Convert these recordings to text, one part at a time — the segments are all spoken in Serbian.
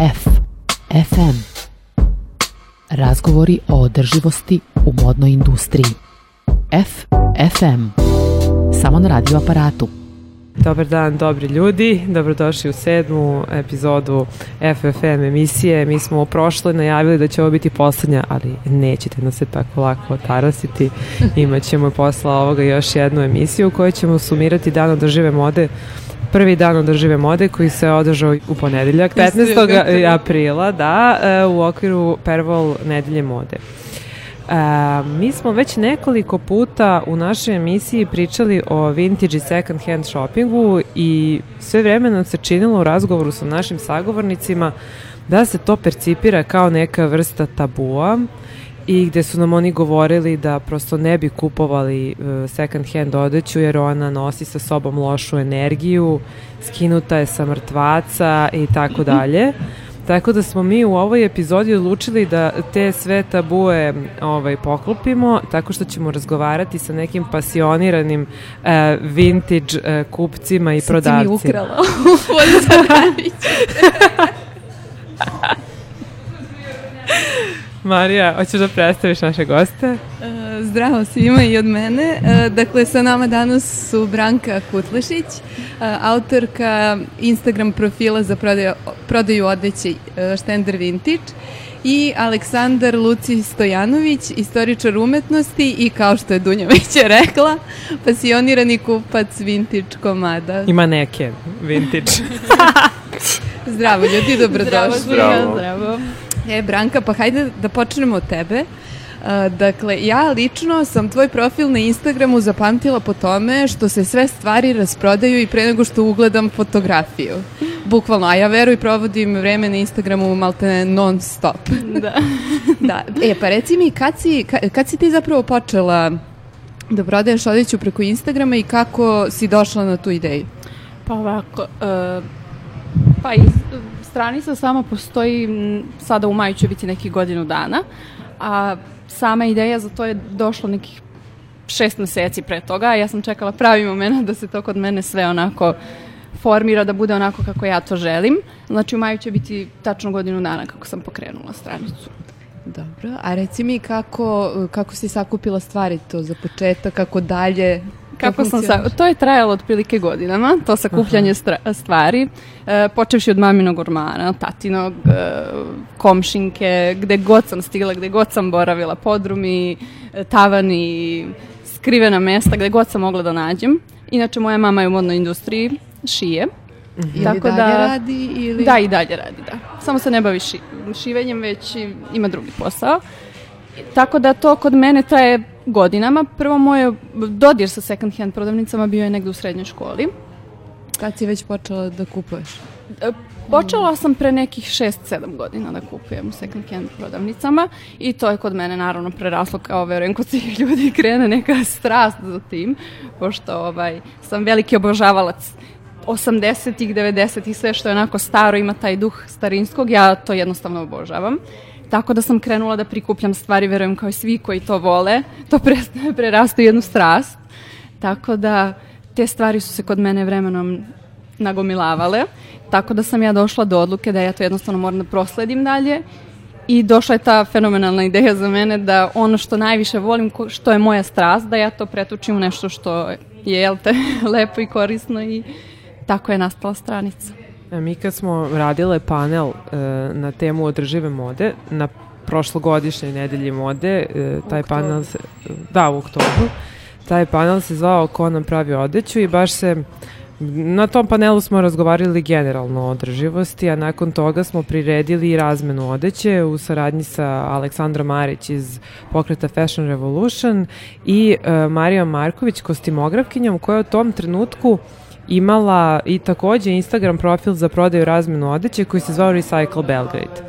F. FM. Razgovori o održivosti u modnoj industriji. F. FM. Samo na radio aparatu. Dobar dan, dobri ljudi. Dobrodošli u sedmu epizodu FFM emisije. Mi smo u prošloj najavili da će ovo biti poslednja, ali nećete nas se tako lako otarasiti. Imaćemo posla ovoga još jednu emisiju u kojoj ćemo sumirati dan održive mode prvi dan održive mode koji se održao u ponedeljak 15. aprila da, e, u okviru Pervol nedelje mode. Uh, mi smo već nekoliko puta u našoj emisiji pričali o vintage i second hand shoppingu i sve vreme nam se činilo u razgovoru sa našim sagovornicima da se to percipira kao neka vrsta tabua i gde su nam oni govorili da prosto ne bi kupovali uh, second hand odeću jer ona nosi sa sobom lošu energiju, skinuta je sa mrtvaca i tako dalje. Tako da smo mi u ovoj epizodi odlučili da te sve tabue ovaj, poklopimo tako što ćemo razgovarati sa nekim pasioniranim uh, vintage uh, kupcima i Sad prodavcima. si mi ukrala Marija, hoćeš da predstaviš naše goste? E, Zdravo svima i od mene. E, Dakle, sa nama danas su Branka Kutlešić, e, autorka Instagram profila za prodaju, prodaju odeće Štender Vintage i Aleksandar Luci Stojanović, istoričar umetnosti i kao što je Dunja već je rekla, pasionirani kupac vintage komada. Ima neke vintage. Zdravo ljudi, dobrodošli. Zdravo. Zdravo. E, Branka, pa hajde da počnemo od tebe. Uh, dakle, ja lično sam tvoj profil na Instagramu zapamtila po tome što se sve stvari rasprodaju i pre nego što ugledam fotografiju. Bukvalno, a ja veruj provodim vreme na Instagramu malte non stop. Da. da. E, pa reci mi, kad si, kad, kad si ti zapravo počela da prodaješ odeću preko Instagrama i kako si došla na tu ideju? Pa ovako, uh, pa iz, stranica sama postoji, sada u maju će biti nekih godinu dana, a sama ideja za to je došla nekih šest meseci pre toga, a ja sam čekala pravi moment da se to kod mene sve onako formira, da bude onako kako ja to želim. Znači u maju će biti tačno godinu dana kako sam pokrenula stranicu. Dobro, a reci mi kako, kako si sakupila stvari to za početak, kako dalje? Kako sam sa, to je trajalo otprilike godinama, to sakupljanje stra- stvari, e, počevši od maminog ormana, tatinog, e, komšinke, gde god sam stigla, gde god sam boravila, podrumi, e, tavani, skrivena mesta, gde god sam mogla da nađem. Inače, moja mama je u modnoj industriji, šije. Ili Tako dalje da- radi ili... Da, i dalje radi, da. Samo se ne bavi ši, šivenjem, već ima drugi posao. Tako da to kod mene traje godinama. Prvo moje dodir sa second hand prodavnicama bio je negde u srednjoj školi. Kad si već počela da kupuješ? E, Počela sam pre nekih 6-7 godina da kupujem u second hand prodavnicama i to je kod mene naravno preraslo kao verujem kod svih ljudi krene neka strast za tim, pošto ovaj, sam veliki obožavalac 80-ih, 90-ih, sve što je onako staro, ima taj duh starinskog, ja to jednostavno obožavam. Tako da sam krenula da prikupljam stvari, verujem kao i svi koji to vole, to pre, prerastu u jednu strast. Tako da te stvari su se kod mene vremenom nagomilavale, tako da sam ja došla do odluke da ja to jednostavno moram da prosledim dalje i došla je ta fenomenalna ideja za mene da ono što najviše volim, što je moja strast, da ja to pretučim u nešto što je, jel te, lepo i korisno i tako je nastala stranica. E, Mi kad smo radile panel e, na temu održive mode, na prošlogodišnjoj nedelji mode, e, taj oktobru. panel se, da, u oktobru, taj panel se zvao Ko nam pravi odeću i baš se Na tom panelu smo razgovarali generalno o održivosti, a nakon toga smo priredili i razmenu odeće u saradnji sa Aleksandrom Marić iz pokreta Fashion Revolution i e, Marijom Marković, kostimografkinjom, koja u tom trenutku imala i takođe Instagram profil za prodaju razmenu odeće koji se zvao Recycle Belgrade.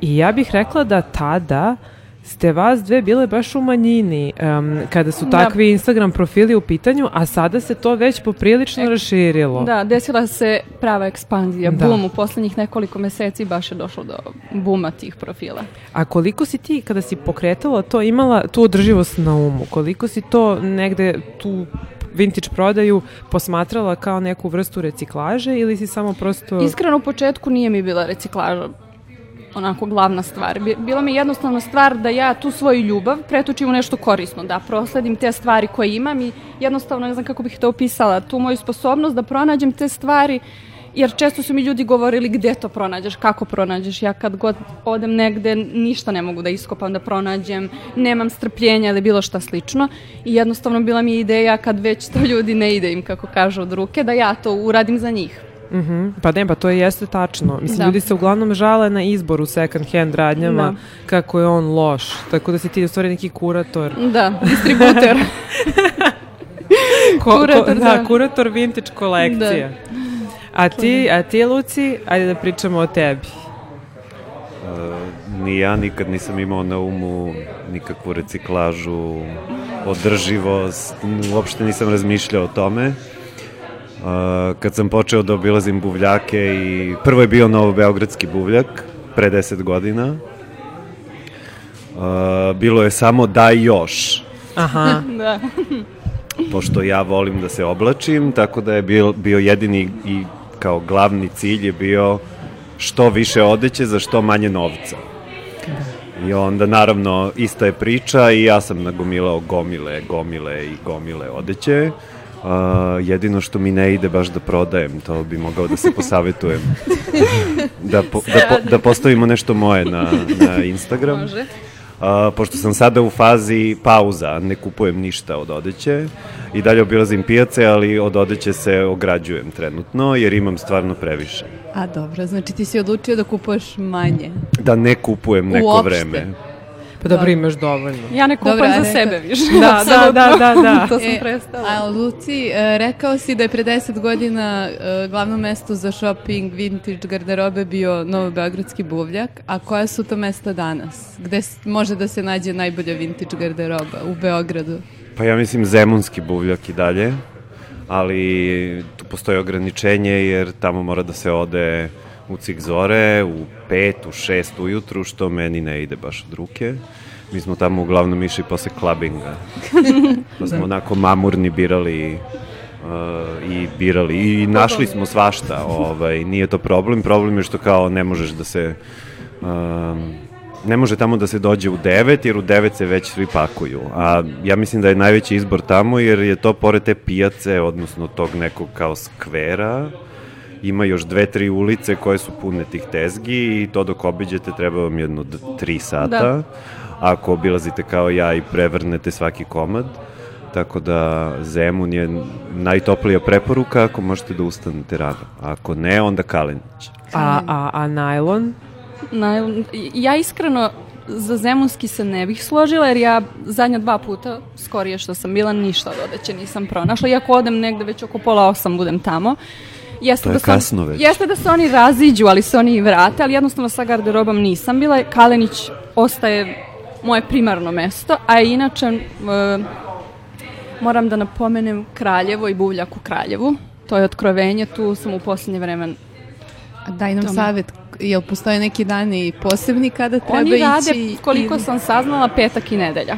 I ja bih rekla da tada ste vas dve bile baš u manjini um, kada su Da. takvi Instagram profili u pitanju, a sada se to već poprilično Ek- raširilo. Da, desila se prava ekspanzija, Da. bum, u poslednjih nekoliko meseci baš je došlo do buma tih profila. A koliko si ti, kada si pokretala to, imala tu održivost na umu? Koliko si to negde tu vintage prodaju posmatrala kao neku vrstu reciklaže ili si samo prosto... Iskreno u početku nije mi bila reciklaža onako glavna stvar. Bila mi jednostavna stvar da ja tu svoju ljubav pretočim u nešto korisno, da prosledim te stvari koje imam i jednostavno ne znam kako bih to opisala, tu moju sposobnost da pronađem te stvari jer često su mi ljudi govorili gde to pronađeš, kako pronađeš. Ja kad god odem negde ništa ne mogu da iskopam, da pronađem, nemam strpljenja ili bilo šta slično. I jednostavno bila mi ideja kad već to ljudi ne ide im, kako kažu, od ruke, da ja to uradim za njih. Mm -hmm. Pa ne, pa to jeste tačno. Mislim, da. ljudi se uglavnom žale na izbor u second hand radnjama, da. kako je on loš. Tako da si ti u stvari neki kurator. Da, distributer. ko, kurator, ko, da, da, kurator vintage kolekcije. Da. A ti, a ti, Luci, ajde da pričamo o tebi. Uh, ni ja nikad nisam imao na umu nikakvu reciklažu, održivost, uopšte nisam razmišljao o tome. Uh, kad sam počeo da obilazim buvljake i prvo je bio novo beogradski buvljak pre 10 godina. Uh, bilo je samo daj još. Aha. da. Pošto ja volim da se oblačim, tako da je bio, bio jedini i kao glavni cilj je bio što više odeće za što manje novca. I onda, naravno, ista je priča i ja sam nagomilao gomile, gomile i gomile odeće. Uh, jedino što mi ne ide baš da prodajem, to bi mogao da se posavetujem. da, po, da, po, da postavimo nešto moje na, na Instagram. Može. Uh, pošto sam sada u fazi pauza, ne kupujem ništa od odeće i dalje obilazim pijace, ali od odeće se ograđujem trenutno, jer imam stvarno previše. A dobro, znači ti si odlučio da kupuješ manje? Da ne kupujem neko Uopšte. vreme. Pa dobro, imaš dovoljno. Ja ne kupam Dobre, za rekao... sebe više. Da, da, da, da, da. to sam e, prestala. A Luci, e, rekao si da je pre 10 godina e, glavno mesto za shopping vintage garderobe bio Novobeogradski buvljak, a koja su to mesta danas? Gde može da se nađe najbolja vintage garderoba u Beogradu? Pa ja mislim Zemunski buvljak i dalje, ali tu postoje ograničenje jer tamo mora da se ode u cik zore, u pet, u šest ujutru, što meni ne ide baš od ruke. Mi smo tamo uglavnom išli posle klabinga. Pa smo onako mamurni birali uh, i birali i našli smo svašta. Ovaj, nije to problem. Problem je što kao ne možeš da se um, ne može tamo da se dođe u 9, jer u 9 se već svi pakuju. A ja mislim da je najveći izbor tamo, jer je to pored te pijace, odnosno tog nekog kao skvera, ima još dve, tri ulice koje su pune tih tezgi i to dok obiđete treba vam jedno tri sata. Da. Ako obilazite kao ja i prevrnete svaki komad. Tako da Zemun je najtoplija preporuka ako možete da ustanete rano. Ako ne, onda Kalenić. A, a, a najlon? Najlon, ja iskreno za Zemunski se ne bih složila, jer ja zadnja dva puta, skorije što sam bila, ništa od odeće nisam pronašla. Iako odem negde već oko pola osam budem tamo. Jeste to je da kasno već. Jeste da se oni raziđu, ali se oni vrate, ali jednostavno sa garderobom nisam bila. Kalenić ostaje moje primarno mesto, a inače e, moram da napomenem Kraljevo i Buvljak u Kraljevu. To je otkrovenje, tu sam u poslednje vreme Daj nam Tome. savjet, jel postoje neki dani posebni kada treba Oni ići? Oni rade, koliko i... sam saznala, petak i nedelja.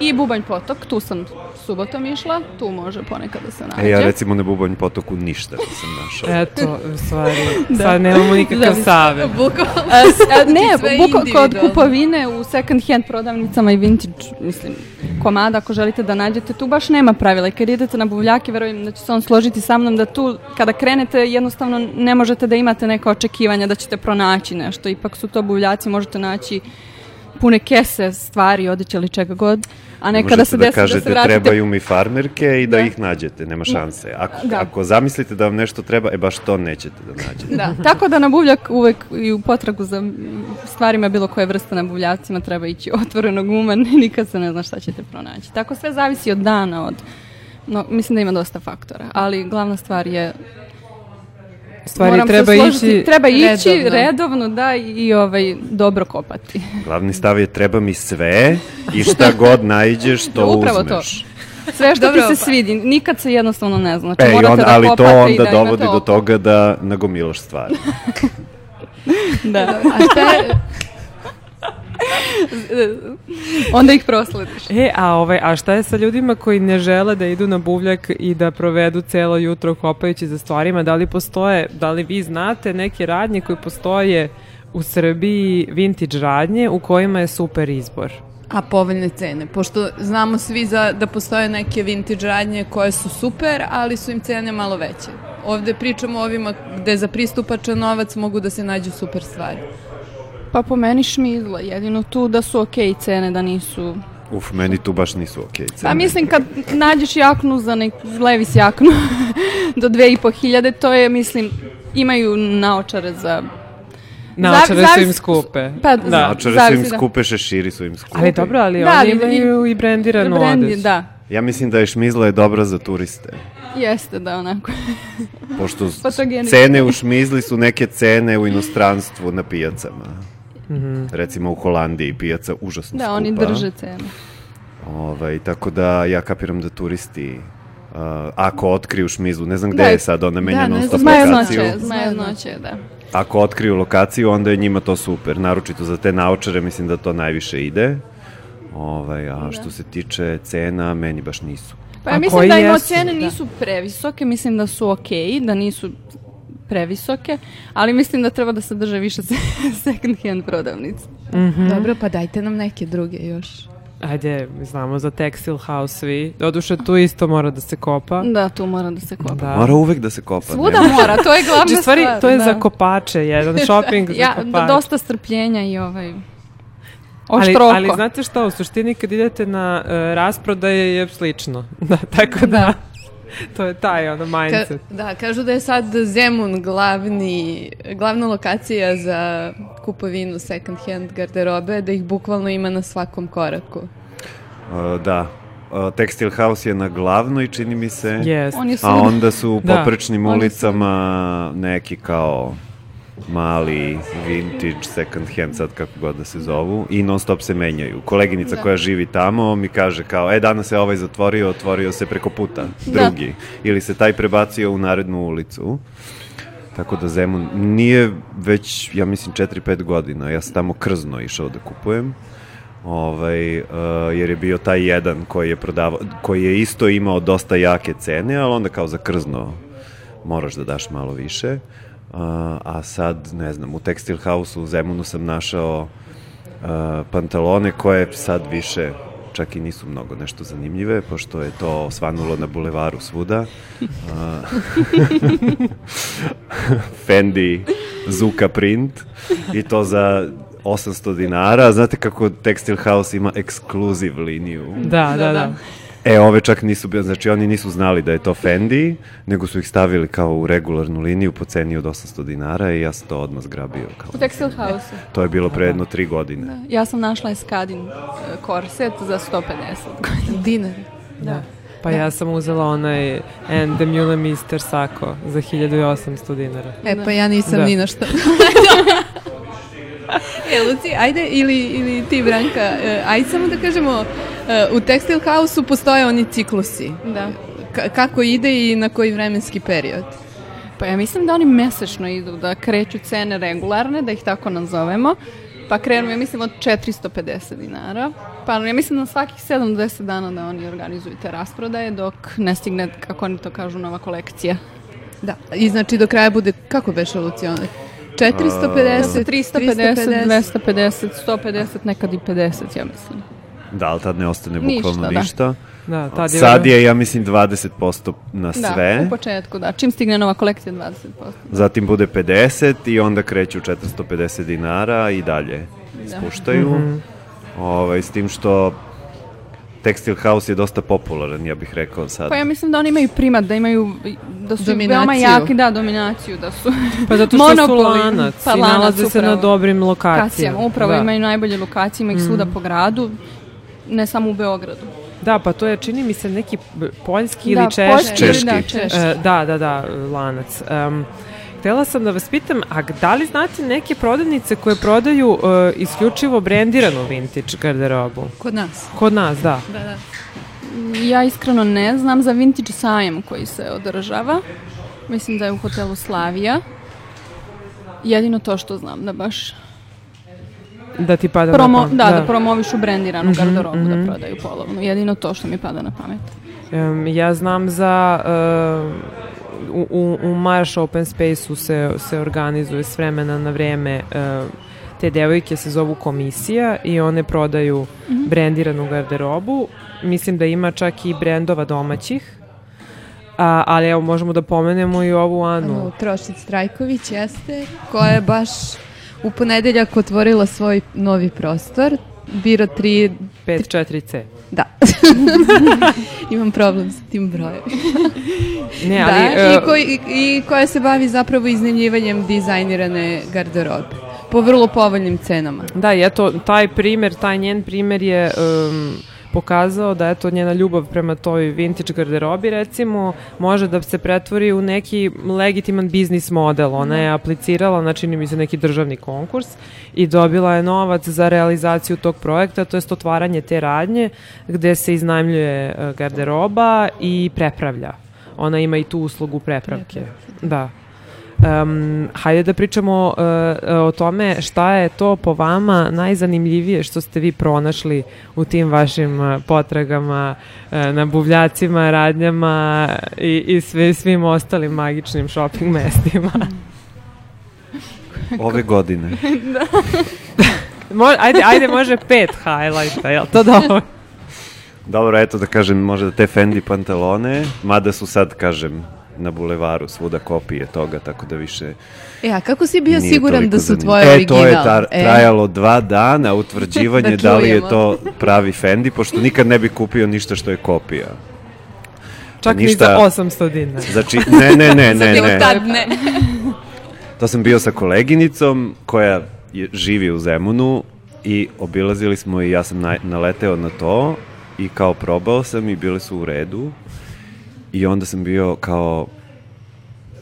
I Bubanj potok, tu sam subotom išla, tu može ponekad da se nađe. E, ja recimo na Bubanj potoku ništa nisam našao. Eto, u stvari, da. sad nemamo nikakav da, savjet. ne, buko, kod kupovine u second hand prodavnicama i vintage, mislim, komada, ako želite da nađete, tu baš nema pravila. I kad idete na buvljake, verujem da će se on složiti sa mnom da tu, kada krenete, jednostavno ne možete da imate neka očekivanja da ćete pronaći nešto. Ipak su to buvljaci, možete naći pune kese stvari, odeće ili čega god. A nekada se da desi kažete, da se vratite... trebaju mi farmerke i da, da ih nađete, nema šanse. Ako, da. ako zamislite da vam nešto treba, e baš to nećete da nađete. Da, tako da na buvljak uvek i u potragu za stvarima bilo koje vrste na buvljacima treba ići otvorenog uma, nikad se ne zna šta ćete pronaći. Tako sve zavisi od dana, od No, mislim da ima dosta faktora, ali glavna stvar je stvari Moram treba ići treba ići redovno. redovno da i ovaj dobro kopati. Glavni stav je treba mi sve i šta god najđeš to da, upravo uzmeš. To. Sve što Dobro, ti se svidi, nikad se jednostavno ne zna. Znači, e, morate on, da ali to onda da dovodi do toga da nagomilaš stvari. da. A šta je, Onda ih proslediš. E, a, ovaj, a šta je sa ljudima koji ne žele da idu na buvljak i da provedu celo jutro kopajući za stvarima? Da li postoje, da li vi znate neke radnje koje postoje u Srbiji vintage radnje u kojima je super izbor. A povoljne cene, pošto znamo svi za, da postoje neke vintage radnje koje su super, ali su im cene malo veće. Ovde pričamo o ovima gde za pristupačan novac mogu da se nađu super stvari. Pa po meni šmizla, jedino tu da su okej cene, da nisu... Uf, meni tu baš nisu okej okay, cene. Pa mislim kad nađeš jaknu za nek Levis jaknu do 2500, to je mislim imaju naočare za Naočare Zav- su im zavis- skupe. Pa, da. Naočare su im da. skupe, šeširi su im skupe. Ali dobro, ali Da, oni ali imaju i brendiranu Brendi, odeću. Da, Ja mislim da je šmizla je dobra za turiste. jeste da onako. Pošto cene u šmizli su neke cene u inostranstvu na pijacama. Mhm. Recimo u Holandiji pijaca užasno Da, skupa. oni drže cenu. Ovaj, tako da ja kapiram da turisti uh, ako otkriju šmizlu, ne znam gde Da, je sad, ona menja ne non stop lokaciju. zmajeznoće, da. Ako otkriju lokaciju, onda je njima to super. Naročito za te naočare, mislim da to najviše ide. Ovaj, a što se tiče cena, meni baš nisu. Pa ja mislim da im Da. nisu previsoke, mislim da su okej, da nisu previsoke, ali mislim da treba da se drže više se- second hand prodavnica. Dobro, pa dajte nam neke druge još. Ajde, znamo za Textile House svi. Doduše, tu isto mora da se kopa. Da, tu mora da se kopa. Da. Mora uvek da se kopa. Svuda ne? mora, to je glavna Znači, stvari, stvar. to je da. za kopače, jedan shopping za ja, kopače. da, dosta strpljenja i ovaj ali, oštroko. ali znate šta, u suštini kad idete na uh, rasprodaje je slično. Da, tako da, to je taj ono Ka, mindset. da, kažu da je sad Zemun glavni, glavna lokacija za kupovinu second hand garderobe, da ih bukvalno ima na svakom koraku. Uh, da. Uh, Textile House je na glavnoj, čini mi se. Yes. On je A onda su u Da. poprečnim Oni su- ulicama neki kao mali vintage second hand, sad kako god da se zovu, i non stop se menjaju. Koleginica Da. koja živi tamo mi kaže kao, e, danas se ovaj zatvorio, otvorio se preko puta, Da. drugi. Ili se taj prebacio u narednu ulicu. Tako da Zemun nije već, ja mislim, 4-5 godina. Ja sam tamo krzno išao da kupujem. Ovaj, uh, jer je bio taj jedan koji je prodavao, koji je isto imao dosta jake cene, ali onda kao za krzno moraš da daš malo više. Uh, a sad, ne znam, u Textile House u Zemunu sam našao uh, pantalone koje sad više čak i nisu mnogo nešto zanimljive, pošto je to osvanulo na bulevaru svuda. Fendi Zuka print i to za 800 dinara. Znate kako Textile House ima ekskluziv liniju? Da, da, da. E, ove čak nisu znači oni nisu znali da je to Fendi, nego su ih stavili kao u regularnu liniju po ceni od 800 dinara i ja sam to odmah zgrabio. Kao. U Textile House. To je bilo pre jedno tri godine. Da. Ja sam našla Eskadin e, korset za 150 godina. Dinar. Da. Pa ja sam uzela onaj And the Mule Mister Sako za 1800 dinara. E, pa ja nisam Da. ni na što. e, Luci, ajde, ili, ili ti, Branka, e, ajde samo da kažemo, e, u Textile House-u postoje oni ciklusi. Da. Ka- kako ide i na koji vremenski period? Pa ja mislim da oni mesečno idu, da kreću cene regularne, da ih tako nazovemo. Pa krenu, ja mislim, od 450 dinara. Pa ja mislim na svakih 7 do 10 dana da oni organizuju te rasprodaje dok ne stigne, kako oni to kažu, nova kolekcija. Da, i znači do kraja bude, kako beše Lucione? 450, 350, 250, 150, nekad i 50, ja mislim. Da, ali tad ne ostane Ništa, bukvalno da. ništa. Da, tad je... Sad je, ja mislim, 20% na Da, sve. u početku, da. Čim stigne nova kolekcija, 20%. Zatim bude 50 i onda kreću 450 dinara i dalje spuštaju. ovaj, s tim što Textile House je dosta popularan, ja bih rekao sad. Pa ja mislim da oni imaju primat, da imaju, da su Dominaciju. veoma jaki, da, dominaciju, da su Pa zato što su monopoli. lanac Pa i lanac, nalaze se na dobrim lokacijama. lokacijama. Upravo da. imaju najbolje lokacije, ima ih svuda po gradu, ne samo u Beogradu. Da, pa to je, čini mi se, neki poljski da, ili češki. poljski ili Da, Češki. češki. E, da, da, da, lanac. Um, htela sam da vas pitam, a da li znate neke prodavnice koje prodaju e, isključivo brendiranu vintage garderobu? Kod nas. Kod nas, da. Da, da. Ja iskreno ne znam za vintage sajam koji se održava. Mislim da je u hotelu Slavija. Jedino to što znam, da baš Da ti pada promo, na pamet. da, da, promovišu brendiranu garderobu da prodaju polovnu. Jedino to što mi pada na pamet. Em, ja znam za u, u, u Marš Open Space-u se, se organizuje s vremena na vreme uh, te devojke se zovu komisija i one prodaju mm -hmm. brendiranu garderobu. Mislim da ima čak i brendova domaćih. A, ali evo možemo da pomenemo i ovu Anu. Anu Trošić Trajković jeste, koja je baš u ponedeljak otvorila svoj novi prostor. Biro 3... 54C. Da. Imam problem sa tim brojem. ne, ali, da, uh, i, koji, i, i koja se bavi zapravo iznajmljivanjem dizajnirane garderobe po vrlo povoljnim cenama. Da, i eto, taj primer, taj njen primer je um, pokazao da eto njena ljubav prema toj vintage garderobi recimo može da se pretvori u neki legitiman biznis model. Ona je aplicirala na čini mi se neki državni konkurs i dobila je novac za realizaciju tog projekta, to je otvaranje te radnje gde se iznajmljuje e, garderoba i prepravlja. Ona ima i tu uslugu prepravke. Da. Um, hajde da pričamo uh, o tome šta je to po vama najzanimljivije što ste vi pronašli u tim vašim uh, potragama uh, na buvljacima, radnjama i, i sve, svim ostalim magičnim shopping mestima. Ove godine. da. Mo, ajde, ajde, može pet highlighta, jel to dobro? Dobro, eto da kažem, može da te Fendi pantalone, mada su sad, kažem, na bulevaru svuda kopije toga, tako da više E, a kako si bio siguran da su tvoje original? E, to je tar, e. trajalo dva dana, utvrđivanje da, da li je to pravi Fendi, pošto nikad ne bi kupio ništa što je kopija. Čak ništa, ni za 800 dinara. Znači, ne, ne, ne, ne, ne. Tad ne. to sam bio sa koleginicom koja je, živi u Zemunu i obilazili smo i ja sam na, naleteo na to i kao probao sam i bile su u redu I onda sam bio kao,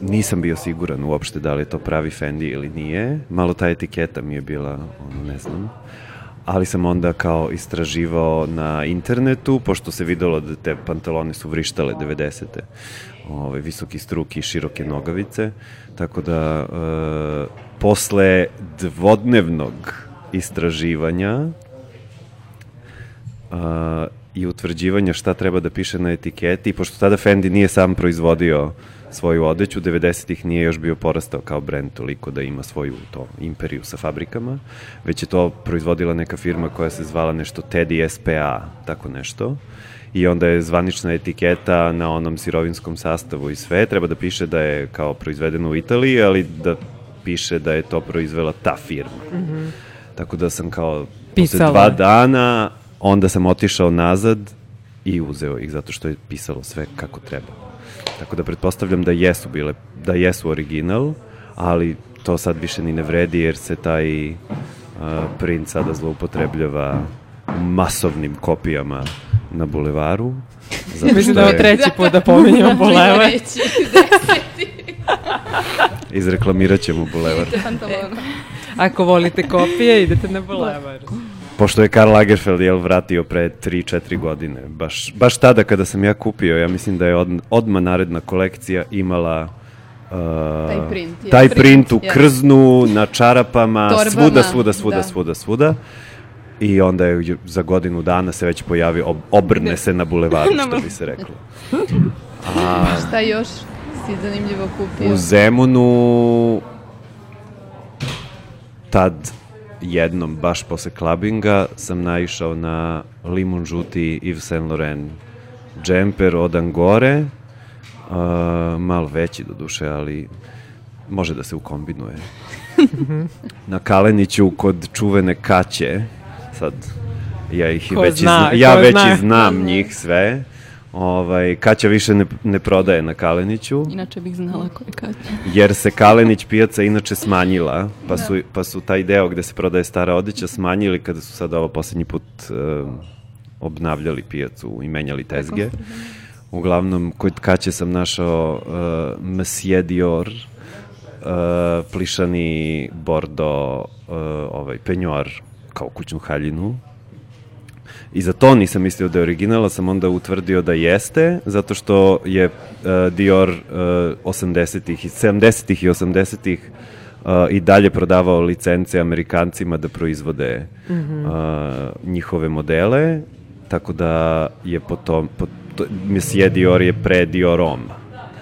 nisam bio siguran uopšte da li je to pravi Fendi ili nije. Malo ta etiketa mi je bila, ono, ne znam. Ali sam onda kao istraživao na internetu, pošto se videlo da te pantalone su vrištale 90. Ove, visoki struk i široke nogavice. Tako da, e, posle dvodnevnog istraživanja, a, i utvrđivanja šta treba da piše na etiketi, pošto tada Fendi nije sam proizvodio svoju odeću, 90-ih nije još bio porastao kao brend toliko da ima svoju to imperiju sa fabrikama, već je to proizvodila neka firma koja se zvala nešto Teddy SPA, tako nešto. I onda je zvanična etiketa na onom sirovinskom sastavu i sve, treba da piše da je kao proizvedeno u Italiji, ali da piše da je to proizvela ta firma. Mm -hmm. Tako da sam kao Pisala. posle dva dana onda sam otišao nazad i uzeo ih zato što je pisalo sve kako treba. Tako da pretpostavljam da jesu bile, da jesu original, ali to sad više ni ne vredi jer se taj uh, print sada zloupotrebljava masovnim kopijama na bulevaru. Zato Mislim da je treći put da pominjamo bulevar. Izreklamirat ćemo bulevar. Ako volite kopije, idete na bulevar. Pošto je Karl Lagerfeld jel, vratio pre 3-4 godine. Baš, baš tada kada sam ja kupio, ja mislim da je od, odma naredna kolekcija imala uh, taj print, je, taj print, print u krznu, na čarapama, Torbama, svuda, svuda, svuda, da. svuda, svuda. I onda je za godinu dana se već pojavio, ob, obrne se na bulevaru, što bi se reklo. A, Šta još si zanimljivo kupio? U Zemunu tad jednom, baš posle klabinga, sam naišao na limun žuti Yves Saint Laurent džemper od Angore, uh, malo veći do duše, ali može da se ukombinuje. na Kaleniću kod čuvene kaće, sad ja ih ko već, zna, ja već zna. znam njih sve, Ovaj, Kaća više ne, ne prodaje na Kaleniću. Inače bih znala ko je Kaća. jer se Kalenić pijaca inače smanjila, pa da. su, pa su taj deo gde se prodaje stara odeća smanjili kada su sad ovo poslednji put uh, obnavljali pijacu i menjali tezge. Uglavnom, kod Kaće sam našao uh, Monsieur Dior, uh, plišani bordo, uh, ovaj, penjoar kao kućnu haljinu, I za to nisam mislio da je original, sam onda utvrdio da jeste, zato što je uh, Dior uh, 80-ih, 70-ih i 80-ih uh, i dalje prodavao licence Amerikancima da proizvode mm -hmm. uh, njihove modele, tako da je po tom, po to, Monsieur Dior je pre Diorom.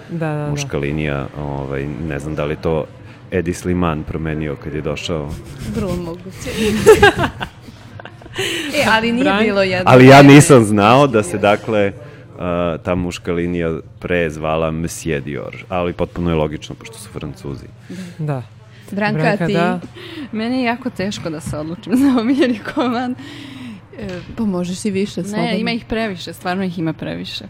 Da, da, da. muška linija. Ovaj, ne znam da li to Edi Sliman promenio kad je došao. Vrlo moguće. e, ali nije Bran- bilo jedno. Ali ja nisam znao da se dakle uh, ta muška linija pre zvala Monsieur Dior, ali potpuno je logično pošto su francuzi. Da. Branka, Branka, ti? da. Meni je jako teško da se odlučim za omiljeni komad. E, Pa možeš i više slobodno. Ne, ima ih previše, stvarno ih ima previše.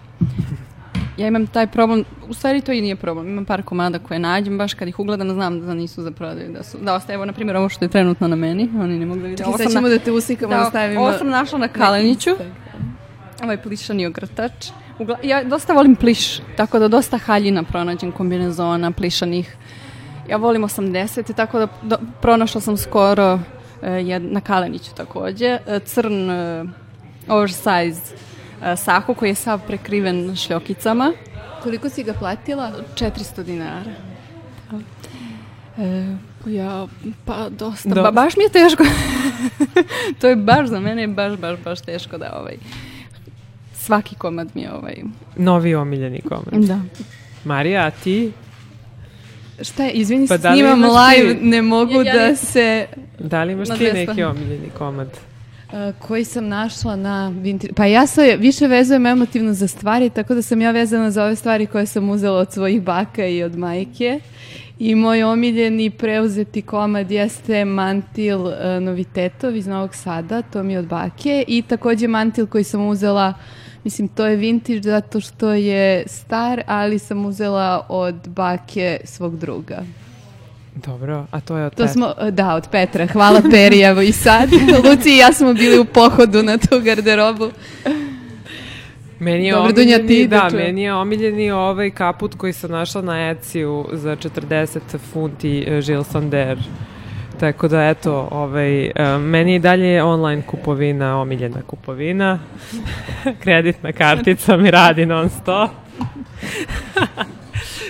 Ja imam taj problem, u stvari to i nije problem, imam par komada koje nađem, baš kad ih ugledam znam da nisu za prodaju, da su, da ostaje, evo na primjer ovo što je trenutno na meni, oni ne mogu da vide. Čekaj, sad ćemo na- da te uslikamo, da, da, stavimo... ovo sam našla na kaleniću, ovaj plišani ogrtač. Ugla, ja dosta volim pliš, tako da dosta haljina pronađem, kombinezona, plišanih. Ja volim 80, tako da do, pronašla sam skoro e, jed, na Kaleniću takođe, e, crn e, oversize sako koji je sav prekriven šljokicama, Koliko si ga platila? 400 dinara. E, ja, pa dosta, Do- ba, baš mi je teško. to je baš za mene, baš, baš, baš teško da ovaj, svaki komad mi je ovaj, Novi omiljeni komad. da. Marija, a ti? Šta je, izvini, Pa da snimam live, ti? ne mogu Ja- ja da se... Da li imaš ti neki omiljeni komad? Uh, koji sam našla na. Pa ja se više vezujem emotivno za stvari, tako da sam ja vezana za ove stvari koje sam uzela od svojih baka i od majke. I moj omiljeni preuzeti komad jeste mantil uh, Novitetov iz Novog Sada, to mi je od bake. I takođe mantil koji sam uzela, mislim to je vintage zato što je star, ali sam uzela od bake svog druga. Dobro, a to je od To Petra. smo, da, od Petra. Hvala Peri, evo i sad. Luci i ja smo bili u pohodu na tu garderobu. Meni je Dobro, Dunja, omiljeni, ti da da, čujem. meni je omiljeni ovaj kaput koji sam našla na Etsy-u za 40 funti uh, Žil Sander. Tako da, eto, ovaj, uh, meni i dalje online kupovina omiljena kupovina. Kreditna kartica mi radi non stop.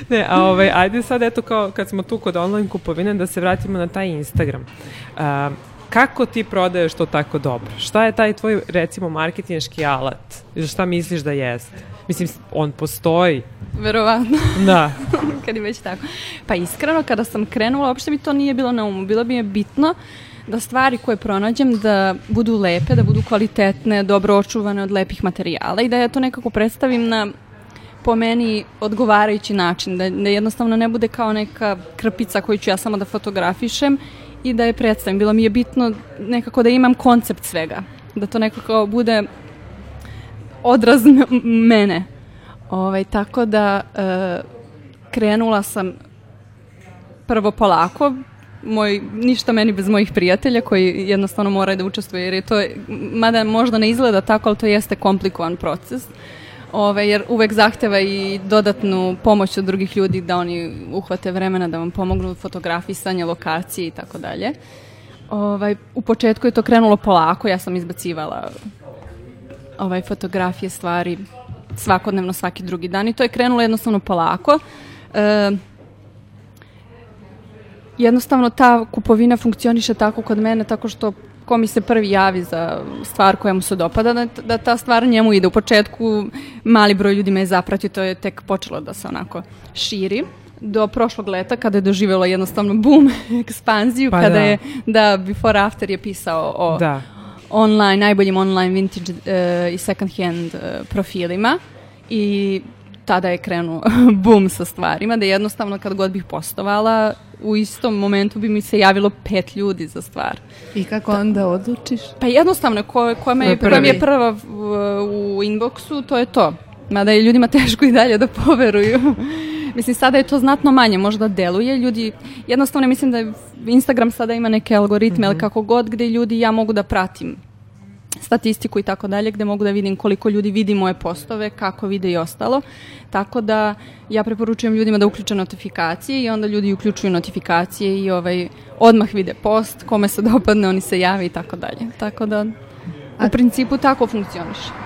ne, a ovaj, ajde sad, eto, kao kad smo tu kod online kupovine, da se vratimo na taj Instagram. Uh, kako ti prodaješ to tako dobro? Šta je taj tvoj, recimo, marketinški alat? Šta misliš da jeste? Mislim, on postoji. Verovatno, Da. kad je već tako. Pa iskreno, kada sam krenula, uopšte mi to nije bilo na umu. Bilo mi je bitno da stvari koje pronađem da budu lepe, da budu kvalitetne, dobro očuvane od lepih materijala i da ja to nekako predstavim na po meni odgovarajući način, da, da jednostavno ne bude kao neka krpica koju ću ja samo da fotografišem i da je predstavim. Bilo mi je bitno nekako da imam koncept svega, da to nekako bude odraz mene. Ovaj, tako da e, krenula sam prvo polako, moj, ništa meni bez mojih prijatelja koji jednostavno moraju da učestvuju jer je to, mada možda ne izgleda tako, ali to jeste komplikovan proces. Ove, jer uvek zahteva i dodatnu pomoć od drugih ljudi da oni uhvate vremena da vam pomognu fotografisanje, lokacije i tako dalje. Ovaj, u početku je to krenulo polako, ja sam izbacivala ovaj, fotografije, stvari svakodnevno, svaki drugi dan i to je krenulo jednostavno polako. E, jednostavno ta kupovina funkcioniše tako kod mene tako što ko mi se prvi javi za stvar koja mu se dopada, da, da ta stvar njemu ide. U početku mali broj ljudi me je zapratio, to je tek počelo da se onako širi do prošlog leta kada je doživjelo jednostavno boom, ekspanziju, Pa kada da. je, da Before After je pisao o Da. online, najboljim online vintage uh, i second hand uh, profilima i tada je krenuo boom sa stvarima, da jednostavno kad god bih postovala, u istom momentu bi mi se javilo pet ljudi za stvar. I kako onda odlučiš? Pa jednostavno, ko, ko, me, koja mi je prva u, u inboxu, to je to. Mada je ljudima teško i dalje da poveruju. Mislim, sada je to znatno manje, možda deluje. Ljudi, jednostavno mislim da Instagram sada ima neke algoritme, ali kako god, gde ljudi ja mogu da pratim statistiku i tako dalje, gde mogu da vidim koliko ljudi vidi moje postove, kako vide i ostalo. Tako da ja preporučujem ljudima da uključe notifikacije i onda ljudi uključuju notifikacije i ovaj, odmah vide post, kome se dopadne, oni se jave i tako dalje. Tako da u principu tako funkcioniše.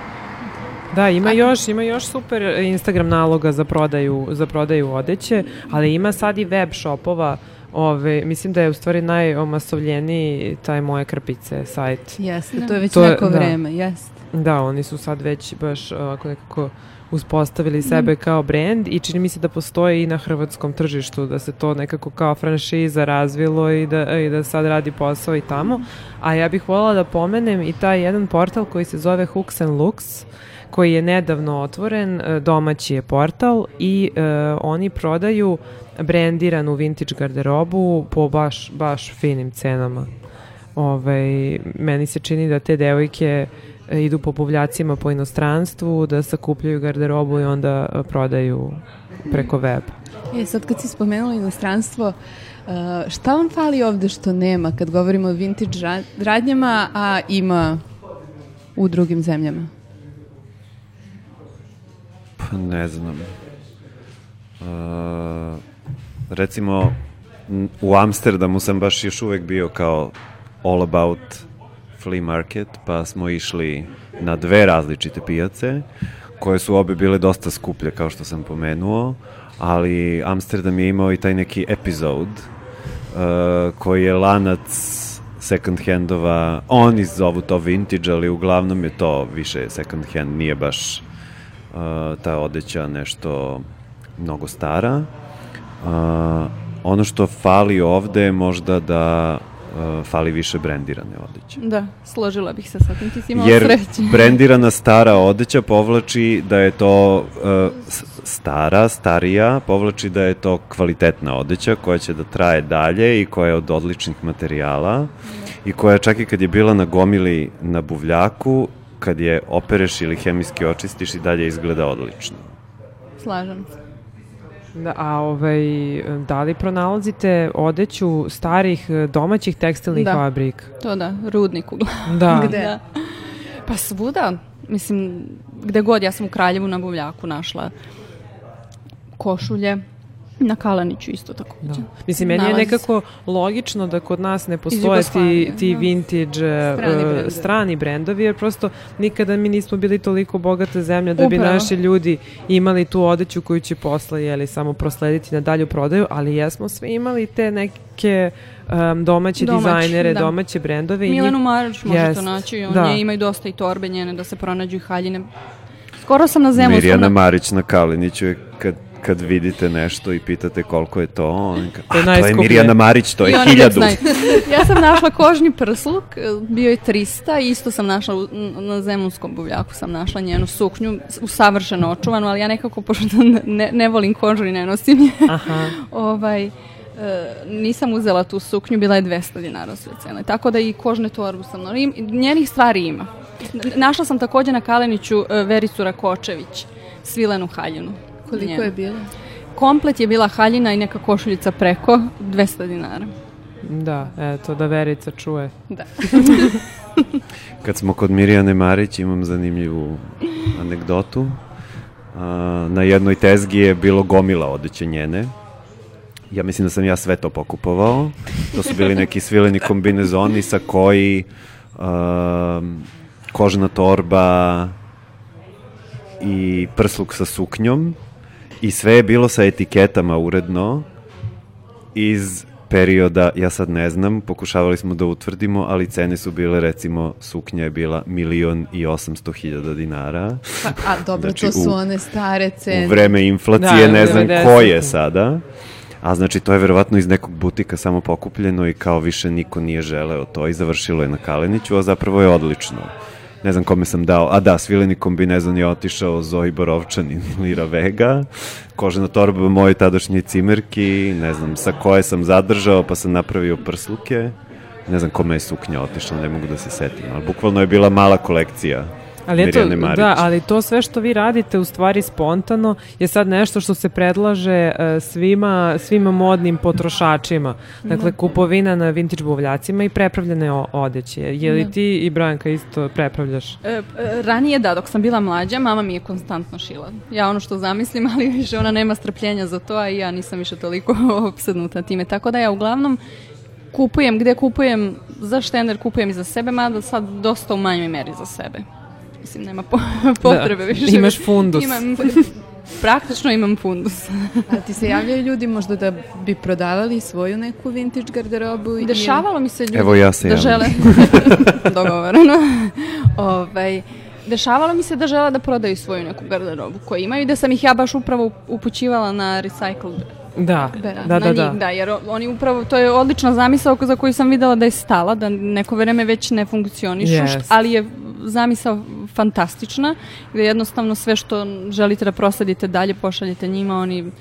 Da, ima još, ima još super Instagram naloga za prodaju, za prodaju odeće, ali ima sad i web shopova. Ove, mislim da je u stvari najomasovljeniji taj moje krpice sajt. Jeste, to je već To neko da. vreme, jeste. Da, oni su sad već baš ovako nekako uspostavili sebe kao brand i čini mi se da postoji i na hrvatskom tržištu, da se to nekako kao franšiza razvilo i da, i da sad radi posao i tamo. A ja bih voljela da pomenem i taj jedan portal koji se zove Hooks and Looks, koji je nedavno otvoren, e, domaći je portal i e, oni prodaju brendiranu vintage garderobu po baš, baš finim cenama. Ovaj, meni se čini da te devojke e, idu po buvljacima po inostranstvu, da sakupljaju garderobu i onda e, prodaju preko web. E, sad kad si spomenula inostranstvo, šta vam fali ovde što nema kad govorimo o vintage ra- radnjama, a ima u drugim zemljama? Ne znam. Uh, recimo, u Amsterdamu sam baš još uvek bio kao all about flea market, pa smo išli na dve različite pijace, koje su obe bile dosta skuplje, kao što sam pomenuo, ali Amsterdam je imao i taj neki epizod, uh, koji je lanac second handova, oni zovu to vintage, ali uglavnom je to više second hand, nije baš ta odeća nešto mnogo stara. Uh, ono što fali ovde je možda da fali više brendirane odeće. Da, složila bih se sa tim, ti si imala Jer sreće. brendirana stara odeća povlači da je to uh, stara, starija, povlači da je to kvalitetna odeća koja će da traje dalje i koja je od odličnih materijala i koja čak i kad je bila na gomili na buvljaku, kad je opereš ili hemijski očistiš i dalje izgleda odlično. Slažem se. Da, a ovaj, da li pronalazite odeću starih e, domaćih tekstilnih Da. fabrika? To da, rudnik uglavnom. Da. Gde? Da. Pa svuda, mislim, gde god, ja sam u Kraljevu na Buvljaku našla košulje, na Kalaniću isto tako. Da. Mislim, meni je se. nekako logično da kod nas ne postoje ti, ti da. vintage e, Strani e, brendovi. strani brendovi, jer prosto nikada mi nismo bili toliko bogata zemlja da bi Upravo. naši ljudi imali tu odeću koju će posle jeli, samo proslediti na dalju prodaju, ali jesmo svi imali te neke um, domaće Domaći, dizajnere, da. domaće brendove. i Milenu Marić možete Jest, naći, on da. je, ima i dosta i torbe njene da se pronađu i haljine. Skoro sam na zemlju Mirjana Marić na Kaliniću je kad kad vidite nešto i pitate koliko je to, on ka, To je "A, to je najskuplje." Mirjana Marić, to je hiljadu. ja sam našla kožni prsluk, e, bio je 300 i isto sam našla u- na zemunskom buvljaku sam našla njenu suknju, usavršeno očuvanu, ali ja nekako, pošto ne, ne volim kožu i ne nosim je, Aha. ovaj, e, nisam uzela tu suknju, bila je 200 dinara sve cene. Tako da i kožne torbu sam, im, njenih stvari ima. Našla sam takođe na Kaleniću e, Vericu Rakočević, svilenu haljinu. Koliko Njenu. je bilo? Komplet je bila haljina i neka košuljica preko 200 dinara. Da, eto, da Verica čuje. Da. Kad smo kod Mirjane Marić, imam zanimljivu anegdotu. A, na jednoj tezgi je bilo gomila odeće njene. Ja mislim da sam ja sve to pokupovao. To su bili neki svileni kombinezoni sa koji um, kožna torba i prsluk sa suknjom i sve je bilo sa etiketama uredno iz perioda, ja sad ne znam, pokušavali smo da utvrdimo, ali cene su bile, recimo, suknja je bila milion i osamsto hiljada dinara. Pa, a dobro, Znači, to su u- one stare cene. U vreme inflacije Da, ne znam 90. ko je sada. A znači, to je verovatno iz nekog butika samo pokupljeno i kao više niko nije želeo to i završilo je na Kaleniću, a zapravo je odlično. Ne znam kome sam dao. A da, svileni kombinezon je otišao Zoji Borovčanin, Lira Vega, kožena torba moje tadašnje cimerki, ne znam sa koje sam zadržao pa sam napravio prsluke. Ne znam kome je suknja otišla, ne mogu da se setim, ali bukvalno je bila mala kolekcija Ali eto, Mirjane Marić. da, ali to sve što vi radite u stvari spontano je sad nešto što se predlaže e, svima, svima modnim potrošačima. Dakle, kupovina na vintage buvljacima i prepravljene odeće. Je li ti i Branka isto prepravljaš? E, e, ranije da, dok sam bila mlađa, mama mi je konstantno šila. Ja ono što zamislim, ali više ona nema strpljenja za to, a i ja nisam više toliko opsednuta time. Tako da ja uglavnom kupujem, gde kupujem za štender, kupujem i za sebe, mada sad dosta u manjoj meri za sebe. Mislim, nema po, potrebe više. imaš fundus. Imam, praktično imam fundus. A ti se javljaju ljudi možda da bi prodavali svoju neku vintage garderobu? ili- Dešavalo mi se ljudi Evo ja se da žele dogovoreno. ovaj, Dešavalo mi se da žele da prodaju svoju neku garderobu koju imaju i da sam ih ja baš upravo upućivala na recycled Da, da, da, da, da. da, jer oni upravo, to je odlična zamisao za koju sam videla da je stala, da neko vreme već ne funkcionišu, št- ali je zamisao fantastična, gde jednostavno sve što želite da prosledite dalje, pošaljete njima, oni,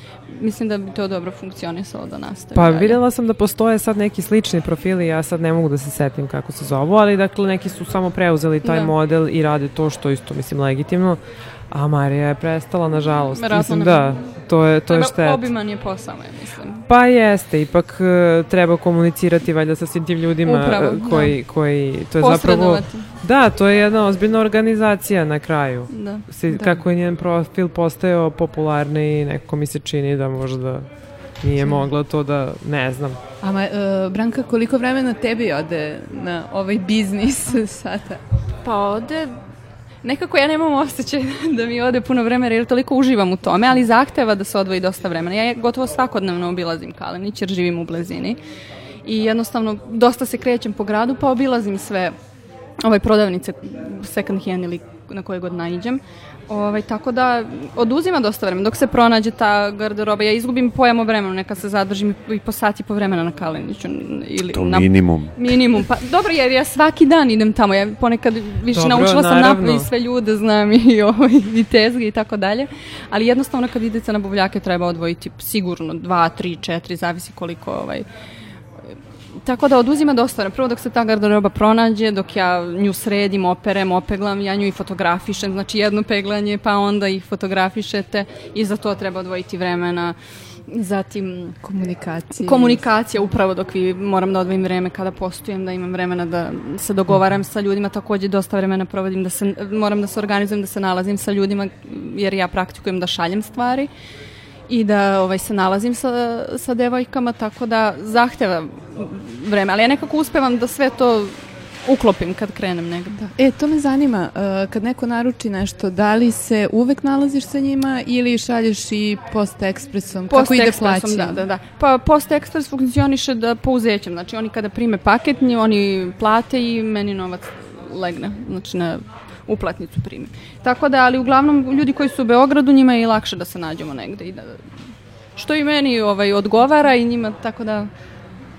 mislim da bi to dobro funkcionisalo da nastavi Pa dalje. videla sam da postoje sad neki slični profili, ja sad ne mogu da se setim kako se zovu, ali dakle neki su samo preuzeli taj Da. model i rade to što isto mislim legitimno. A Marija je prestala, nažalost. Verovatno Mislim, ne da, to je, to je šteta. Obiman je posao, ja mislim. Pa jeste, ipak e, treba komunicirati valjda sa svim tim ljudima Upravo, e, koji, koji, to je zapravo. Da, to je jedna ozbiljna organizacija na kraju. Da. Si, Da. Kako je njen profil postao popularni, nekako mi se čini da možda nije mogla to da, ne znam. A ma, e, Branka, koliko vremena tebi ode na ovaj biznis sada? Pa ode, nekako ja nemam osjećaj da mi ode puno vremena jer toliko uživam u tome, ali zahteva da se odvoji dosta vremena. Ja gotovo svakodnevno obilazim Kalenić jer živim u blizini i jednostavno dosta se krećem po gradu pa obilazim sve ovaj prodavnice second hand ili na koje god naiđem. Ovaj, tako da oduzima dosta vremena. Dok se pronađe ta garderoba, ja izgubim pojam o vremenu, neka se zadržim i po sati i po vremena na Kaleniću. Ili To na minimum. Minimum, pa dobro jer ja svaki dan idem tamo, ja ponekad više Dobro, naučila sam naravno. napravi sve ljude, znam i, ovaj, i tezge i tako dalje, ali jednostavno kad idete na buvljake treba odvojiti sigurno dva, tri, četiri, zavisi koliko ovaj, Tako da oduzima dosta. vremena. Prvo dok se ta garderoba pronađe, dok ja nju sredim, operem, opeglam, ja nju i fotografišem, znači jedno peglanje, pa onda ih fotografišete i za to treba odvojiti vremena. Zatim Komunikacije. Komunikacija upravo dok vi moram da odvojim vreme kada postujem, da imam vremena da se dogovaram sa ljudima, takođe dosta vremena provodim da se, moram da se organizujem, da se nalazim sa ljudima jer ja praktikujem da šaljem stvari i da ovaj, se nalazim sa, sa devojkama, tako da zahteva vreme, ali ja nekako uspevam da sve to uklopim kad krenem negde. Da. E, to me zanima, e, kad neko naruči nešto, da li se uvek nalaziš sa njima ili šalješ i post ekspresom? Kako ide plaćanje? Da, da, da. Pa Post Express funkcioniše da pouzećem. Znači oni kada prime paket, oni plate i meni novac legne. Znači na uplatnicu primi. Tako da, ali uglavnom ljudi koji su u Beogradu, njima je i lakše da se nađemo negde i da što i meni ovaj odgovara i njima tako da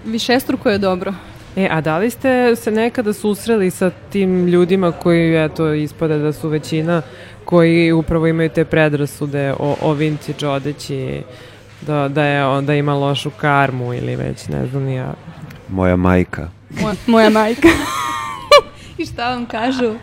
višestruko je dobro. E, a da li ste se nekada susreli sa tim ljudima koji, eto, ispade da su većina, koji upravo imaju te predrasude o, o vintage odeći, da, da, je, da ima lošu karmu ili već, ne znam, ni ja. Moja majka. Moja, moja majka. I šta vam kažu?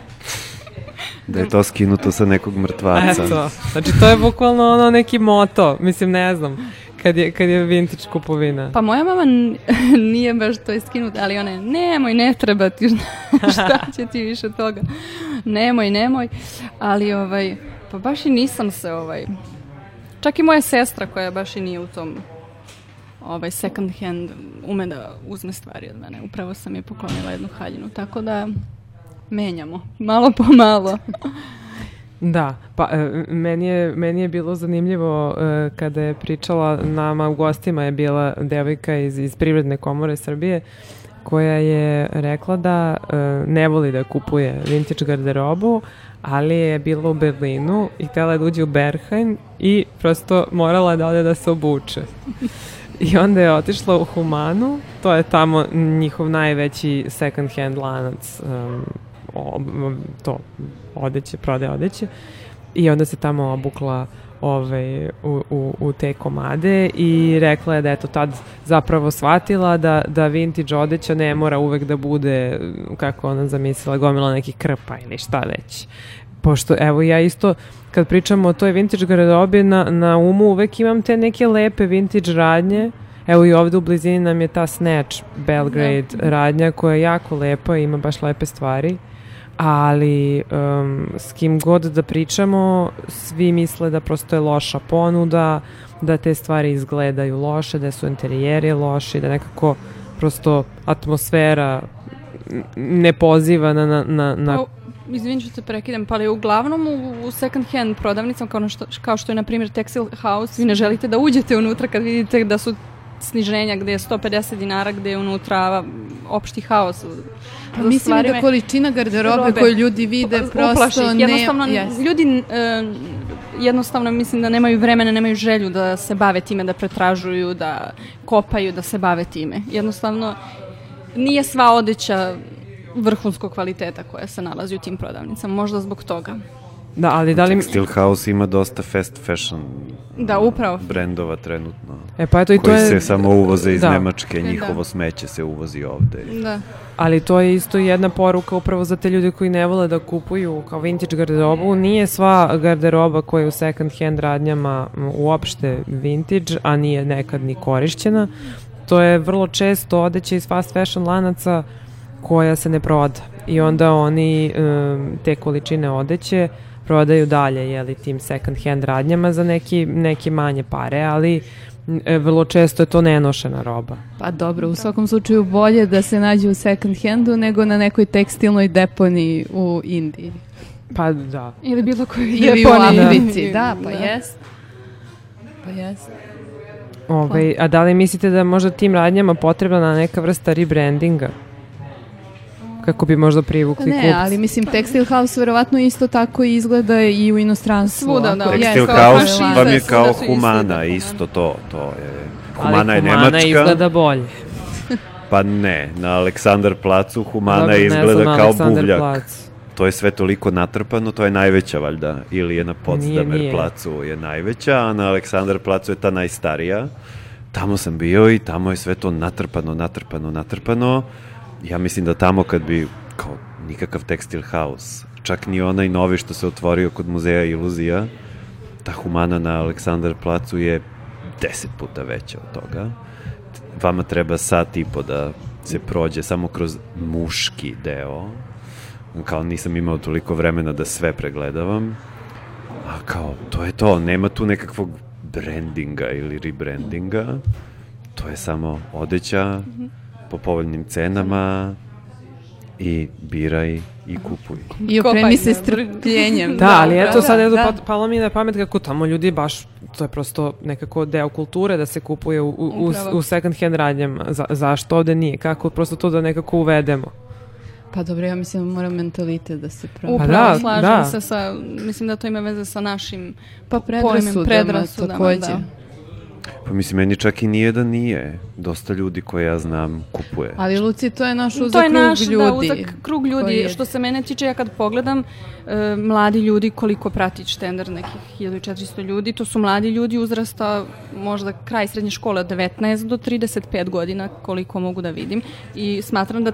Da je to skinuto sa nekog mrtvaca. Eto, znači to je bukvalno ono neki moto, mislim, ne znam, kad je, kad je vintage kupovina. Pa moja mama nije baš to iskinuta, ali ona je, nemoj, ne treba ti, šta će ti više toga. Nemoj, nemoj. Ali, ovaj, pa baš i nisam se, ovaj, čak i moja sestra koja baš i nije u tom ovaj second hand ume da uzme stvari od mene. Upravo sam je poklonila jednu haljinu, tako da menjamo, malo po malo. Da, pa e, meni je, meni je bilo zanimljivo e, kada je pričala nama u gostima je bila devojka iz, iz Privredne komore Srbije koja je rekla da e, ne voli da kupuje vintage garderobu, ali je bila u Berlinu i htela da uđe u Berghain i prosto morala da ode da se obuče. I onda je otišla u Humanu, to je tamo njihov najveći second hand lanac um, to odeće, prode odeće. I onda se tamo obukla ovaj, u, u, u te komade i rekla je da je to tad zapravo shvatila da, da vintage odeća ne mora uvek da bude, kako ona zamislila, gomila nekih krpa ili šta već. Pošto, evo, ja isto, kad pričamo o toj vintage garderobi, na, na umu uvek imam te neke lepe vintage radnje, Evo i ovde u blizini nam je ta Snatch Belgrade radnja koja je jako lepa i ima baš lepe stvari ali um, s kim god da pričamo, svi misle da prosto je loša ponuda, da te stvari izgledaju loše, da su interijeri loši, da nekako prosto atmosfera ne poziva na... na, na, na Pa, Izvinit ću se prekidam, pa ali uglavnom u, u second hand prodavnicama kao, što, kao što je na primjer Textile House, vi ne želite da uđete unutra kad vidite da su sniženja gde je 150 dinara, gde je unutra opšti haos. Pa mislim da količina garderobe robe, koju ljudi vide prosto uplaši. ne... Jednostavno, yes. ljudi e, jednostavno mislim da nemaju vremena, nemaju želju da se bave time, da pretražuju, da kopaju, da se bave time. Jednostavno, nije sva odeća vrhunskog kvaliteta koja se nalazi u tim prodavnicama, možda zbog toga. Da, ali da li... Textile House ima dosta fast fashion da, upravo. brendova trenutno. E pa eto i to koji je... se samo uvoze iz da. Nemačke, Da. njihovo smeće se uvozi ovde. Da. Ali to je isto jedna poruka upravo za te ljude koji ne vole da kupuju kao vintage garderobu. Nije sva garderoba koja je u second hand radnjama uopšte vintage, a nije nekad ni korišćena. To je vrlo često odeća iz fast fashion lanaca koja se ne proda. I onda oni um, te količine odeće prodaju dalje jeli, tim second hand radnjama za neki, neke manje pare, ali e, vrlo često je to nenošena roba. Pa dobro, u svakom slučaju bolje da se nađe u second handu nego na nekoj tekstilnoj deponiji u Indiji. Pa da. Ili bilo koji Ili u deponiji. Africi, da, pa jest. Pa jest. Ovaj, a da li mislite da je možda tim radnjama potrebna neka vrsta rebrandinga? Kako bi možda privukli ne, kupce? ali mislim Textile House verovatno isto tako izgleda i u inostranstvu. Svuda, da. Textile House vam je kao Humana, da. isto to. to je. Ali Humana je Humana nemačka, izgleda bolje. pa ne. Na Aleksandar placu Humana Dobro, ne izgleda znam, kao Aleksandar buvljak. Plac. To je sve toliko natrpano, to je najveća valjda. Ili je na Potsdamer nije. placu je najveća, a na Aleksandar placu je ta najstarija. Tamo sam bio i tamo je sve to natrpano, natrpano, natrpano. Ja mislim da tamo kad bi, kao nikakav tekstil house, čak ni onaj novi što se otvorio kod muzeja iluzija, ta humana na Aleksandar placu je deset puta veća od toga. Vama treba sat i po da se prođe samo kroz muški deo. Kao nisam imao toliko vremena da sve pregledavam. A kao, to je to, nema tu nekakvog brandinga ili rebrandinga. To je samo odeća po povoljnim cenama i biraj i kupuj. I opremi se strpljenjem. Da, ali eto sad eto da. pa, palo mi na pamet kako tamo ljudi baš, to je prosto nekako deo kulture da se kupuje u, u, u, second hand radnjama. Za, zašto ovde nije? Kako prosto to da nekako uvedemo? Pa dobro, ja mislim da mora mentalitet da se promeni. Upravo, da, slažem da. se sa, mislim da to ima veze sa našim Pa pojmem, predrasudama, predrasudama, takođe. da. Pa mislim, meni čak i nije da nije. Dosta ljudi koje ja znam kupuje. Ali Luci, to je naš uzak to je krug naš ljudi. Da, uzak krug ljudi. je- Što se mene tiče, ja kad pogledam e, mladi ljudi, koliko prati štender nekih 1400 ljudi, to su mladi ljudi uzrasta možda kraj srednje škole od 19 do 35 godina, koliko mogu da vidim. I smatram da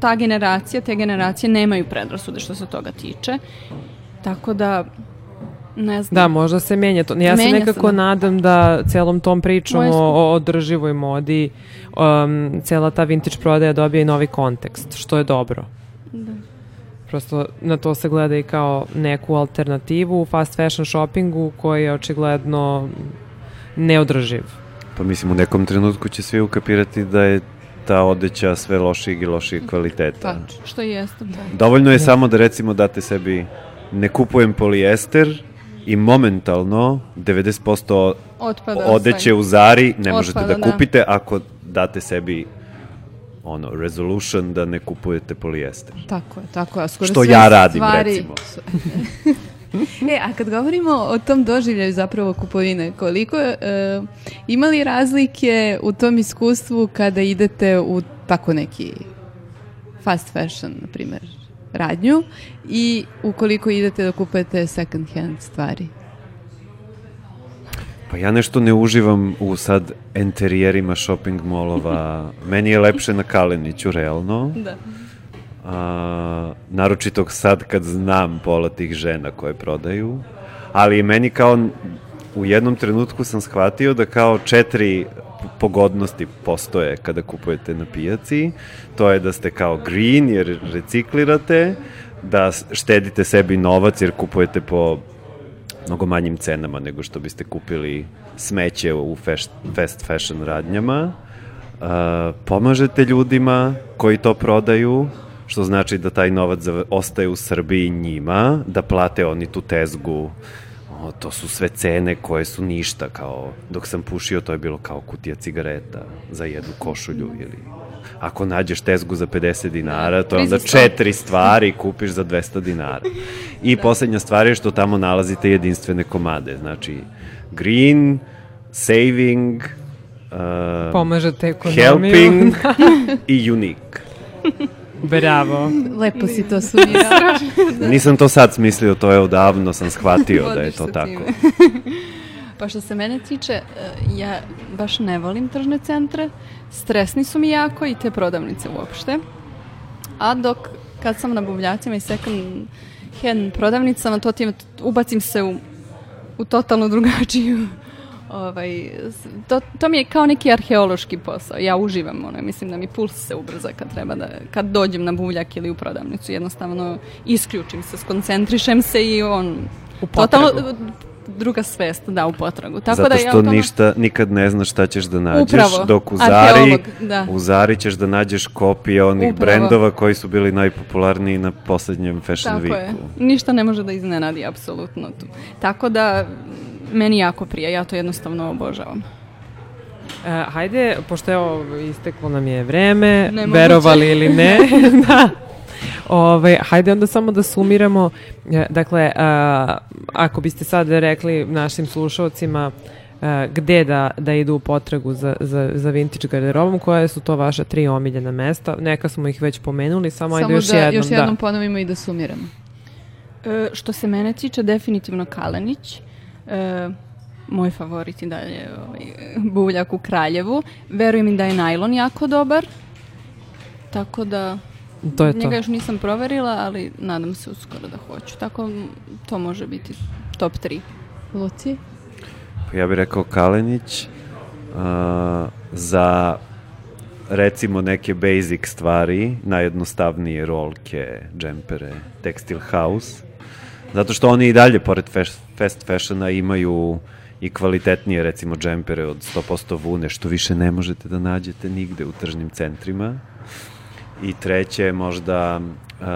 ta generacija, te generacije nemaju predrasude što se toga tiče. Tako da, ne znam. Da, možda se menja to. Ja se Menja se, nekako da. nadam da celom tom pričom Moje o, o održivoj modi um, cela ta vintage prodaja dobije i novi kontekst, što je dobro. Da. Prosto na to se gleda i kao neku alternativu u fast fashion shoppingu koji je očigledno neodrživ. Pa mislim, u nekom trenutku će svi ukapirati da je ta odeća sve lošijeg i lošijeg kvaliteta. Tačno. Što i jeste. Da. Dovoljno je samo da recimo date sebi ne kupujem polijester i momentalno 90% Otpada odeće sve. u Zari ne možete Otpada, da da. kupite ako date sebi ono, resolution da ne kupujete polijester. Tako je, tako je. Skoro Što ja radim, stvari... recimo. e, a kad govorimo o tom doživljaju zapravo kupovine, koliko e, ima li razlike u tom iskustvu kada idete u tako neki fast fashion, na primjer, radnju i ukoliko idete da kupujete second hand stvari? Pa ja nešto ne uživam u sad enterijerima shopping molova. Meni je lepše na Kaleniću, realno. Da. A, naročito sad kad znam pola tih žena koje prodaju. Ali meni kao u jednom trenutku sam shvatio da kao četiri pogodnosti postoje kada kupujete na pijaci. To je da ste kao green jer reciklirate, da štedite sebi novac jer kupujete po mnogo manjim cenama nego što biste kupili smeće u fast, fast fashion radnjama. Uh, pomažete ljudima koji to prodaju, što znači da taj novac ostaje u Srbiji njima, da plate oni tu tezgu o, to su sve cene koje su ništa, kao dok sam pušio to je bilo kao kutija cigareta za jednu košulju ili ako nađeš tezgu za 50 dinara, to je onda četiri stvari kupiš za 200 dinara. I da. poslednja stvar je što tamo nalazite jedinstvene komade, znači green, saving, uh, Pomažete ekonomiju. helping i unique. Bravo. Lepo si to sumirao. da. Nisam to sad smislio, to je odavno sam shvatio da je to tako. Pa što se mene tiče, e, ja baš ne volim tržne centre, stresni su mi jako i te prodavnice uopšte. A dok kad sam na buvljacima i second hand prodavnicama, to tim, ubacim se u, u totalno drugačiju ovaj, to, to mi je kao neki arheološki posao. Ja uživam, ono, mislim da mi puls se ubrza kad treba da, kad dođem na buvljak ili u prodavnicu. Jednostavno isključim se, skoncentrišem se i on... U potragu. Totalno, druga svest, da, u potragu. Tako Zato da što ja ništa, nikad ne znaš šta ćeš da nađeš, Upravo, dok u Zari, da. u Zari ćeš da nađeš kopije onih Upravo. brendova koji su bili najpopularniji na poslednjem Fashion Tako Weeku. Je. Ništa ne može da iznenadi, apsolutno. Tu. Tako da, meni jako prija, ja to jednostavno obožavam. E, hajde, pošto je ovo isteklo nam je vreme, Nemoguće. verovali ili ne, da. Ove, hajde onda samo da sumiramo, e, dakle, a, ako biste sad rekli našim slušalcima a, gde da, da idu u potragu za, za, za vintage garderobom, koje su to vaša tri omiljena mesta, neka smo ih već pomenuli, samo, samo ajde još da, jednom. još jednom da. ponovimo i da sumiramo. E, što se mene tiče, definitivno Kalenić, e, moj favorit i dalje ovaj, buvljak u Kraljevu. Verujem i da je najlon jako dobar, tako da to je to. njega još nisam proverila, ali nadam se uskoro da hoću. Tako to može biti top 3. Luci? Pa ja bih rekao Kalenić uh, za recimo neke basic stvari, najjednostavnije rolke, džempere, textile house, zato što oni i dalje, pored fast fashiona, imaju i kvalitetnije recimo džempere od 100% vune, što više ne možete da nađete nigde u tržnim centrima. I treće možda, uh,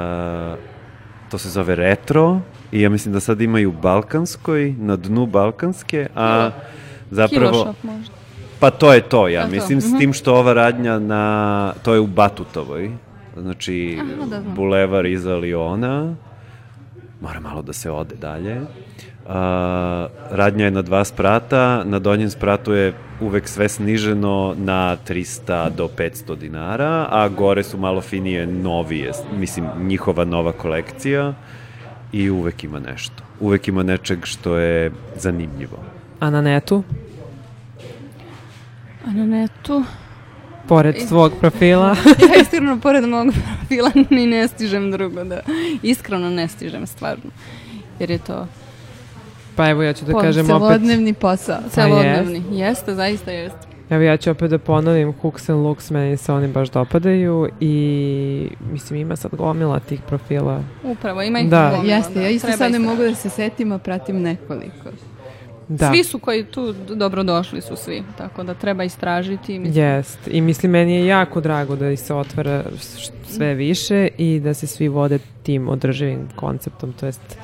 to se zove retro, i ja mislim da sad imaju Balkanskoj, na dnu Balkanske, a zapravo... Kilošop možda. Pa to je to, ja to mislim, to. s mhm. tim što ova radnja na, to je u Batutovoj, znači Aha, da, da. bulevar iza Liona, mora malo da se ode dalje. Uh, radnja je na dva sprata, na donjem spratu je uvek sve sniženo na 300 do 500 dinara, a gore su malo finije novije, mislim njihova nova kolekcija i uvek ima nešto. Uvek ima nečeg što je zanimljivo. A na netu? A na netu? Pored svog profila? ja iskreno pored mog profila ni ne stižem drugo da... Iskreno ne stižem stvarno. Jer je to Pa evo ja ću da po, kažem celodnevni opet... Celodnevni posao. Pa celodnevni. Jest. Jeste, zaista jeste. Evo ja ću opet da ponovim, Hooks and Looks meni se oni baš dopadaju i mislim ima sad gomila tih profila. Upravo, ima ih da. gomila. Jeste, da. ja isto sad ne mogu da se setim, a pratim nekoliko. Da. Svi su koji tu dobro došli su svi, tako da treba istražiti. Mislim. Jest, i mislim meni je jako drago da se otvara sve više i da se svi vode tim održivim konceptom, to jest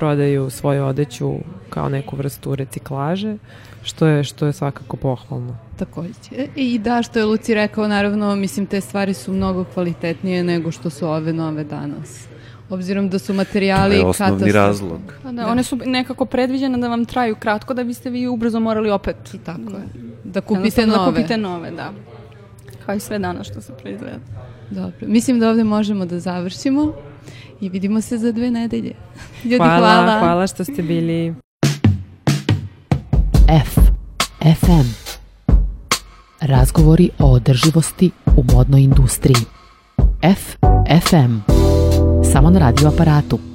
prodaju svoju odeću kao neku vrstu reciklaže, što je, što je svakako pohvalno. Takođe. E, I da, što je Luci rekao, naravno, mislim, te stvari su mnogo kvalitetnije nego što su ove nove danas. Obzirom da su materijali To je osnovni razlog. Pa da, da, one su nekako predviđene da vam traju kratko, da biste vi ubrzo morali opet. Tako je. Da kupite da nove. Da kupite nove, da. Kao i sve danas što se proizvede. Dobro. Mislim da ovde možemo da završimo i vidimo se za dve nedelje. Ljudi, hvala. Hvala, hvala što ste bili. F. FM. Razgovori o održivosti u modnoj industriji. F. FM. Samo na radio aparatu.